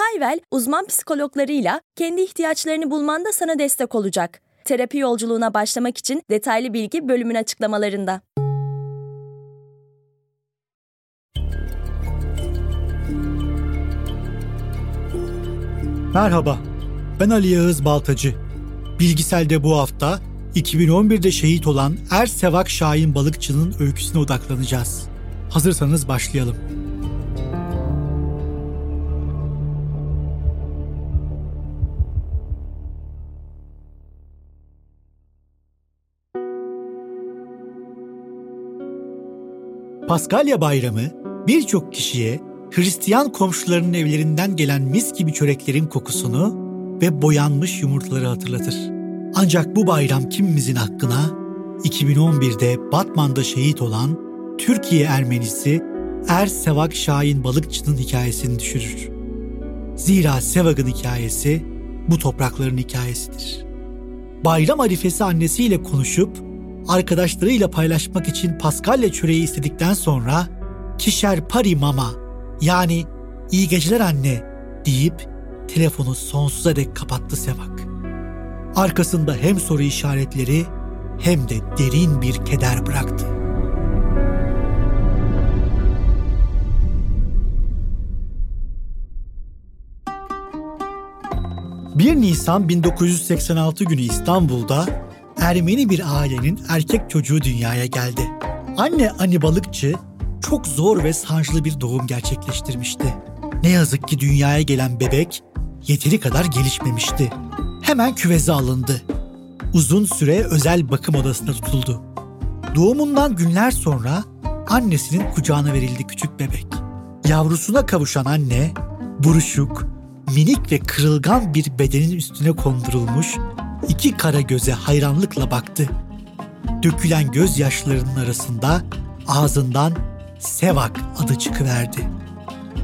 Hayvel, uzman psikologlarıyla kendi ihtiyaçlarını bulmanda sana destek olacak. Terapi yolculuğuna başlamak için detaylı bilgi bölümün açıklamalarında. Merhaba, ben Ali Yağız Baltacı. Bilgisel'de bu hafta 2011'de şehit olan Er Sevak Şahin Balıkçı'nın öyküsüne odaklanacağız. Hazırsanız başlayalım. Paskalya Bayramı birçok kişiye Hristiyan komşularının evlerinden gelen mis gibi çöreklerin kokusunu ve boyanmış yumurtaları hatırlatır. Ancak bu bayram kimimizin hakkına 2011'de Batman'da şehit olan Türkiye Ermenisi Er Sevak Şahin Balıkçı'nın hikayesini düşürür. Zira Sevak'ın hikayesi bu toprakların hikayesidir. Bayram arifesi annesiyle konuşup arkadaşlarıyla paylaşmak için Paskalya çöreği istedikten sonra Kişer Pari Mama yani iyi geceler anne deyip telefonu sonsuza dek kapattı Sevak. Arkasında hem soru işaretleri hem de derin bir keder bıraktı. ...1 Nisan 1986 günü İstanbul'da Ermeni bir ailenin erkek çocuğu dünyaya geldi. Anne Ani Balıkçı çok zor ve sancılı bir doğum gerçekleştirmişti. Ne yazık ki dünyaya gelen bebek yeteri kadar gelişmemişti. Hemen küveze alındı. Uzun süre özel bakım odasında tutuldu. Doğumundan günler sonra annesinin kucağına verildi küçük bebek. Yavrusuna kavuşan anne, buruşuk, minik ve kırılgan bir bedenin üstüne kondurulmuş iki kara göze hayranlıkla baktı. Dökülen gözyaşlarının arasında ağzından Sevak adı çıkıverdi.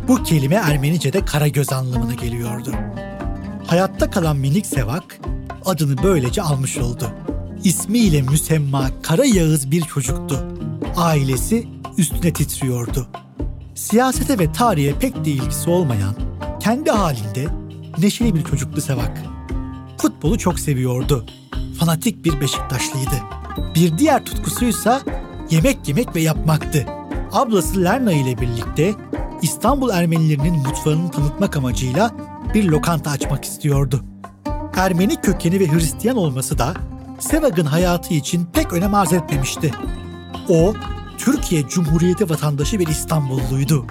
Bu kelime Ermenice'de kara göz anlamına geliyordu. Hayatta kalan minik Sevak adını böylece almış oldu. İsmiyle müsemma Kara Yağız bir çocuktu. Ailesi üstüne titriyordu. Siyasete ve tarihe pek de ilgisi olmayan, kendi halinde neşeli bir çocuktu Sevak. Futbolu çok seviyordu. Fanatik bir Beşiktaşlıydı. Bir diğer tutkusuysa yemek yemek ve yapmaktı. Ablası Lerna ile birlikte İstanbul Ermenilerinin mutfağını tanıtmak amacıyla bir lokanta açmak istiyordu. Ermeni kökeni ve Hristiyan olması da Sevag'ın hayatı için pek önem arz etmemişti. O, Türkiye Cumhuriyeti vatandaşı bir İstanbulluydu.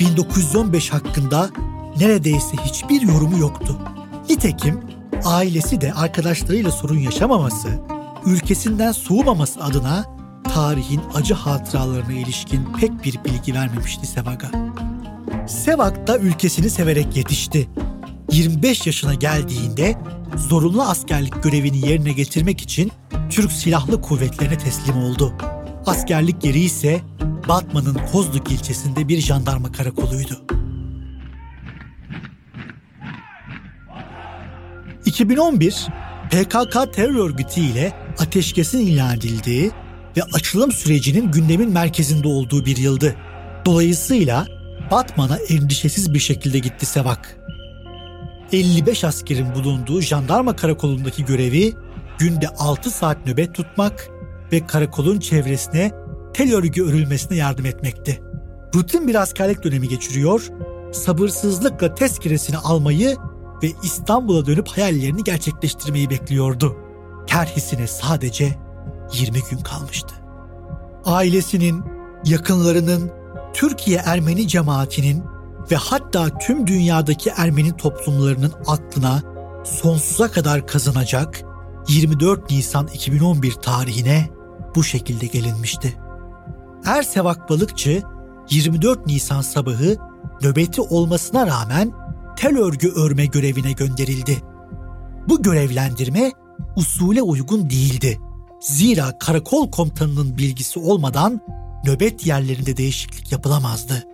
1915 hakkında neredeyse hiçbir yorumu yoktu. Nitekim ailesi de arkadaşlarıyla sorun yaşamaması, ülkesinden soğumaması adına tarihin acı hatıralarına ilişkin pek bir bilgi vermemişti Sevag'a. Sevak da ülkesini severek yetişti. 25 yaşına geldiğinde zorunlu askerlik görevini yerine getirmek için Türk Silahlı Kuvvetlerine teslim oldu. Askerlik yeri ise Batman'ın Kozluk ilçesinde bir jandarma karakoluydu. 2011 PKK terör örgütü ile ateşkesin ilan edildiği ve açılım sürecinin gündemin merkezinde olduğu bir yıldı. Dolayısıyla Batman'a endişesiz bir şekilde gitti Sevak. 55 askerin bulunduğu jandarma karakolundaki görevi günde 6 saat nöbet tutmak ve karakolun çevresine tel örgü örülmesine yardım etmekti. Rutin bir askerlik dönemi geçiriyor, sabırsızlıkla tezkeresini almayı ve İstanbul'a dönüp hayallerini gerçekleştirmeyi bekliyordu. Kerhisine sadece 20 gün kalmıştı. Ailesinin, yakınlarının, Türkiye Ermeni cemaatinin ve hatta tüm dünyadaki Ermeni toplumlarının aklına sonsuza kadar kazanacak 24 Nisan 2011 tarihine bu şekilde gelinmişti. Ersevak Balıkçı 24 Nisan sabahı nöbeti olmasına rağmen tel örgü örme görevine gönderildi. Bu görevlendirme usule uygun değildi. Zira karakol komutanının bilgisi olmadan nöbet yerlerinde değişiklik yapılamazdı.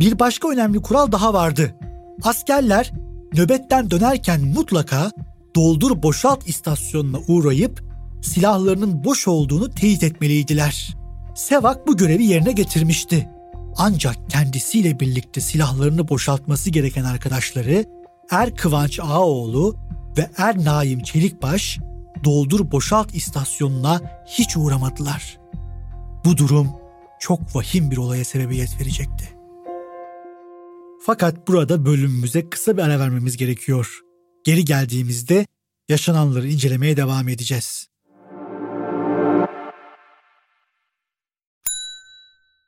Bir başka önemli kural daha vardı. Askerler nöbetten dönerken mutlaka doldur boşalt istasyonuna uğrayıp silahlarının boş olduğunu teyit etmeliydiler. Sevak bu görevi yerine getirmişti. Ancak kendisiyle birlikte silahlarını boşaltması gereken arkadaşları Er Kıvanç Ağaoğlu ve Er Naim Çelikbaş doldur boşalt istasyonuna hiç uğramadılar. Bu durum çok vahim bir olaya sebebiyet verecekti. Fakat burada bölümümüze kısa bir ara vermemiz gerekiyor. Geri geldiğimizde yaşananları incelemeye devam edeceğiz.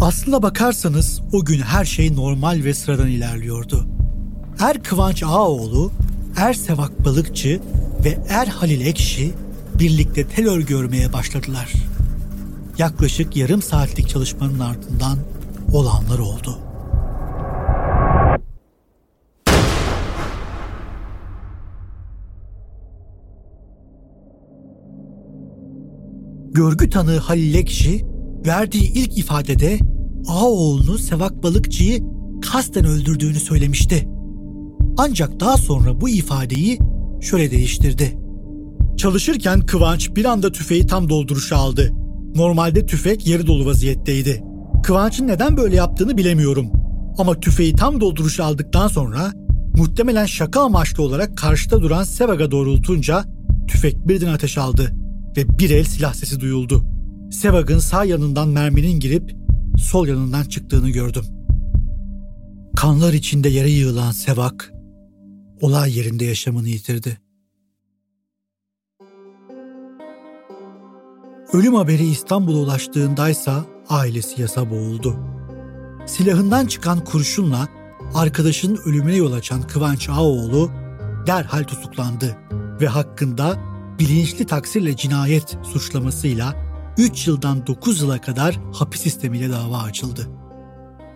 Aslına bakarsanız o gün her şey normal ve sıradan ilerliyordu. Er Kıvanç Ağaoğlu, Er Sevak Balıkçı ve Er Halil Ekşi birlikte telör görmeye başladılar. Yaklaşık yarım saatlik çalışmanın ardından olanlar oldu. Görgü tanığı Halil Ekşi verdiği ilk ifadede Ağaoğlu'nu Sevak Balıkçı'yı kasten öldürdüğünü söylemişti. Ancak daha sonra bu ifadeyi şöyle değiştirdi. Çalışırken Kıvanç bir anda tüfeği tam dolduruşa aldı. Normalde tüfek yarı dolu vaziyetteydi. Kıvanç'ın neden böyle yaptığını bilemiyorum. Ama tüfeği tam dolduruşa aldıktan sonra muhtemelen şaka amaçlı olarak karşıda duran Sevag'a doğrultunca tüfek birden ateş aldı ve bir el silah sesi duyuldu. Sevag'ın sağ yanından merminin girip sol yanından çıktığını gördüm. Kanlar içinde yere yığılan Sevak, olay yerinde yaşamını yitirdi. Ölüm haberi İstanbul'a ulaştığındaysa ailesi yasa boğuldu. Silahından çıkan kurşunla arkadaşının ölümüne yol açan Kıvanç Ağoğlu derhal tutuklandı ve hakkında bilinçli taksirle cinayet suçlamasıyla 3 yıldan 9 yıla kadar hapis sistemiyle dava açıldı.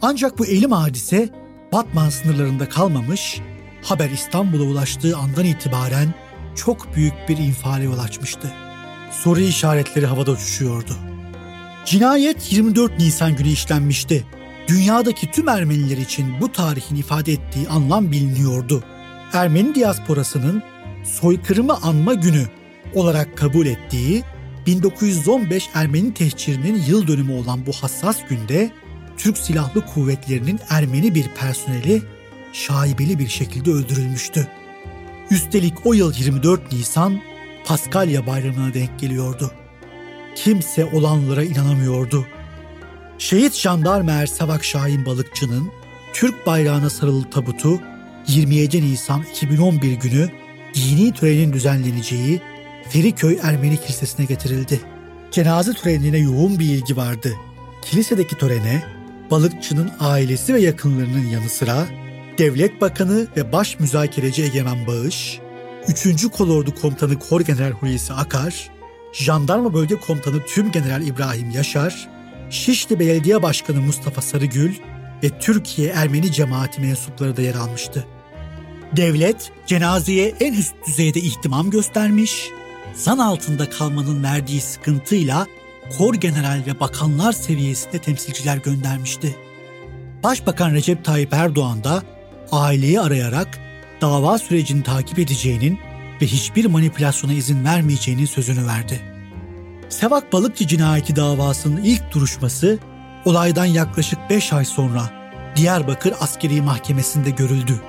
Ancak bu elim hadise Batman sınırlarında kalmamış, haber İstanbul'a ulaştığı andan itibaren çok büyük bir infiale yol açmıştı. Soru işaretleri havada uçuşuyordu. Cinayet 24 Nisan günü işlenmişti. Dünyadaki tüm Ermeniler için bu tarihin ifade ettiği anlam biliniyordu. Ermeni diasporasının soykırımı anma günü olarak kabul ettiği 1915 Ermeni tehcirinin yıl dönümü olan bu hassas günde Türk Silahlı Kuvvetleri'nin Ermeni bir personeli şaibeli bir şekilde öldürülmüştü. Üstelik o yıl 24 Nisan Paskalya bayramına denk geliyordu. Kimse olanlara inanamıyordu. Şehit jandarma Savak Şahin Balıkçı'nın Türk bayrağına sarılı tabutu 27 Nisan 2011 günü dini törenin düzenleneceği Feriköy Ermeni Kilisesi'ne getirildi. Cenaze törenine yoğun bir ilgi vardı. Kilisedeki törene balıkçının ailesi ve yakınlarının yanı sıra Devlet Bakanı ve Baş Müzakereci Egemen Bağış, 3. Kolordu Komutanı Kor General Hulusi Akar, Jandarma Bölge Komutanı Tüm General İbrahim Yaşar, Şişli Belediye Başkanı Mustafa Sarıgül ve Türkiye Ermeni cemaati mensupları da yer almıştı. Devlet cenazeye en üst düzeyde ihtimam göstermiş, zan altında kalmanın verdiği sıkıntıyla kor general ve bakanlar seviyesinde temsilciler göndermişti. Başbakan Recep Tayyip Erdoğan da aileyi arayarak dava sürecini takip edeceğinin ve hiçbir manipülasyona izin vermeyeceğinin sözünü verdi. Sevak Balıkçı cinayeti davasının ilk duruşması olaydan yaklaşık 5 ay sonra Diyarbakır Askeri Mahkemesi'nde görüldü.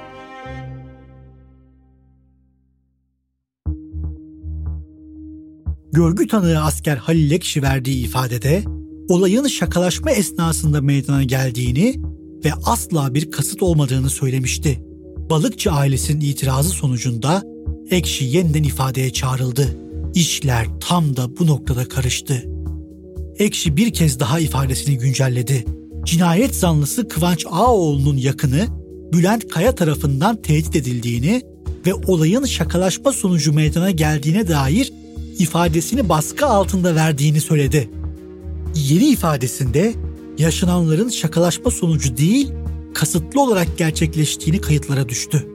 Görgü tanığı asker Halil Ekşi verdiği ifadede olayın şakalaşma esnasında meydana geldiğini ve asla bir kasıt olmadığını söylemişti. Balıkçı ailesinin itirazı sonucunda Ekşi yeniden ifadeye çağrıldı. İşler tam da bu noktada karıştı. Ekşi bir kez daha ifadesini güncelledi. Cinayet zanlısı Kıvanç Ağoğlu'nun yakını Bülent Kaya tarafından tehdit edildiğini ve olayın şakalaşma sonucu meydana geldiğine dair ifadesini baskı altında verdiğini söyledi. Yeni ifadesinde yaşananların şakalaşma sonucu değil, kasıtlı olarak gerçekleştiğini kayıtlara düştü.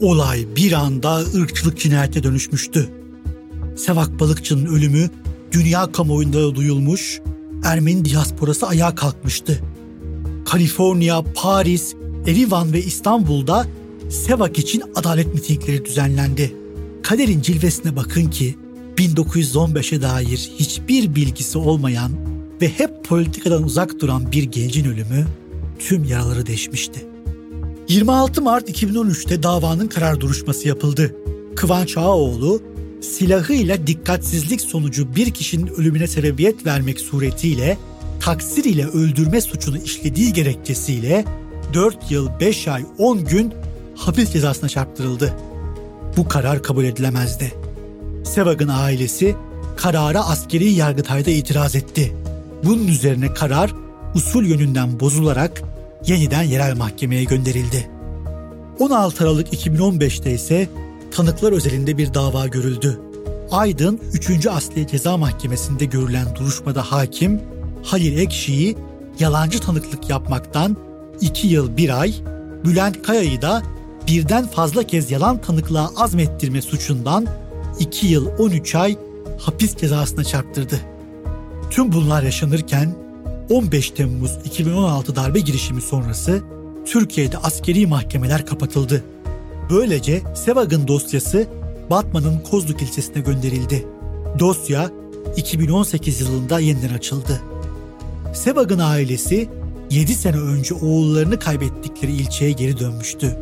Olay bir anda ırkçılık cinayete dönüşmüştü. Sevak Balıkçı'nın ölümü dünya kamuoyunda duyulmuş, Ermeni diasporası ayağa kalkmıştı. Kaliforniya, Paris, Erivan ve İstanbul'da Sevak için adalet mitingleri düzenlendi. Kaderin cilvesine bakın ki 1915'e dair hiçbir bilgisi olmayan ve hep politikadan uzak duran bir gencin ölümü tüm yaraları deşmişti. 26 Mart 2013'te davanın karar duruşması yapıldı. Kıvanç Ağaoğlu silahıyla dikkatsizlik sonucu bir kişinin ölümüne sebebiyet vermek suretiyle taksir ile öldürme suçunu işlediği gerekçesiyle 4 yıl 5 ay 10 gün hapis cezasına çarptırıldı. Bu karar kabul edilemezdi. Sevag'ın ailesi karara askeri yargıtayda itiraz etti. Bunun üzerine karar usul yönünden bozularak yeniden yerel mahkemeye gönderildi. 16 Aralık 2015'te ise tanıklar özelinde bir dava görüldü. Aydın 3. Asliye Ceza Mahkemesi'nde görülen duruşmada hakim Halil Ekşi'yi yalancı tanıklık yapmaktan 2 yıl 1 ay, Bülent Kaya'yı da birden fazla kez yalan tanıklığa azmettirme suçundan 2 yıl 13 ay hapis cezasına çarptırdı. Tüm bunlar yaşanırken 15 Temmuz 2016 darbe girişimi sonrası Türkiye'de askeri mahkemeler kapatıldı. Böylece Sevag'ın dosyası Batman'ın Kozluk ilçesine gönderildi. Dosya 2018 yılında yeniden açıldı. Sevag'ın ailesi 7 sene önce oğullarını kaybettikleri ilçeye geri dönmüştü.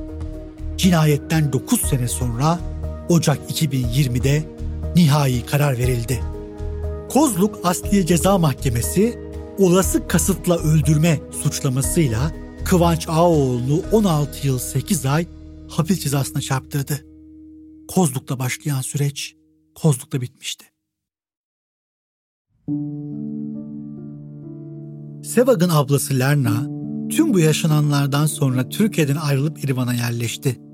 Cinayetten 9 sene sonra Ocak 2020'de nihai karar verildi. Kozluk Asliye Ceza Mahkemesi olası kasıtla öldürme suçlamasıyla Kıvanç Ağaoğlu'nu 16 yıl 8 ay hapis cezasına çarptırdı. Kozluk'ta başlayan süreç Kozluk'ta bitmişti. Sevag'ın ablası Lerna tüm bu yaşananlardan sonra Türkiye'den ayrılıp İrvan'a yerleşti.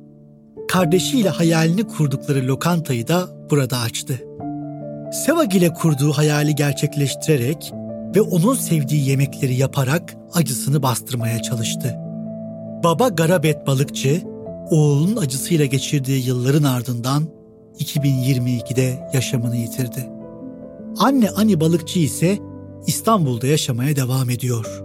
Kardeşiyle hayalini kurdukları lokantayı da burada açtı. Sevag ile kurduğu hayali gerçekleştirerek ve onun sevdiği yemekleri yaparak acısını bastırmaya çalıştı. Baba Garabet balıkçı, oğlunun acısıyla geçirdiği yılların ardından 2022'de yaşamını yitirdi. Anne Ani balıkçı ise İstanbul'da yaşamaya devam ediyor.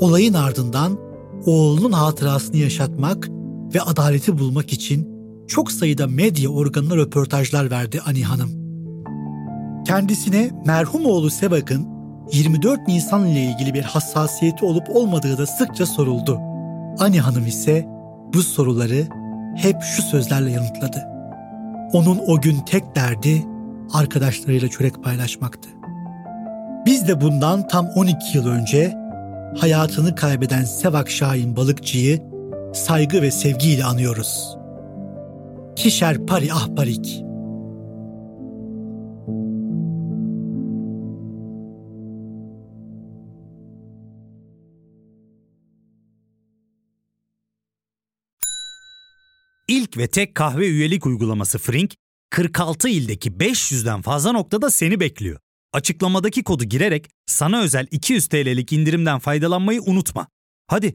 Olayın ardından oğlunun hatırasını yaşatmak ve adaleti bulmak için çok sayıda medya organına röportajlar verdi Ani Hanım. Kendisine merhum oğlu Sevak'ın 24 Nisan ile ilgili bir hassasiyeti olup olmadığı da sıkça soruldu. Ani Hanım ise bu soruları hep şu sözlerle yanıtladı. Onun o gün tek derdi arkadaşlarıyla çörek paylaşmaktı. Biz de bundan tam 12 yıl önce hayatını kaybeden Sevak Şahin balıkçıyı saygı ve sevgiyle anıyoruz. Kişer pari ahbarik. İlk ve tek kahve üyelik uygulaması Frink, 46 ildeki 500'den fazla noktada seni bekliyor. Açıklamadaki kodu girerek sana özel 200 TL'lik indirimden faydalanmayı unutma. Hadi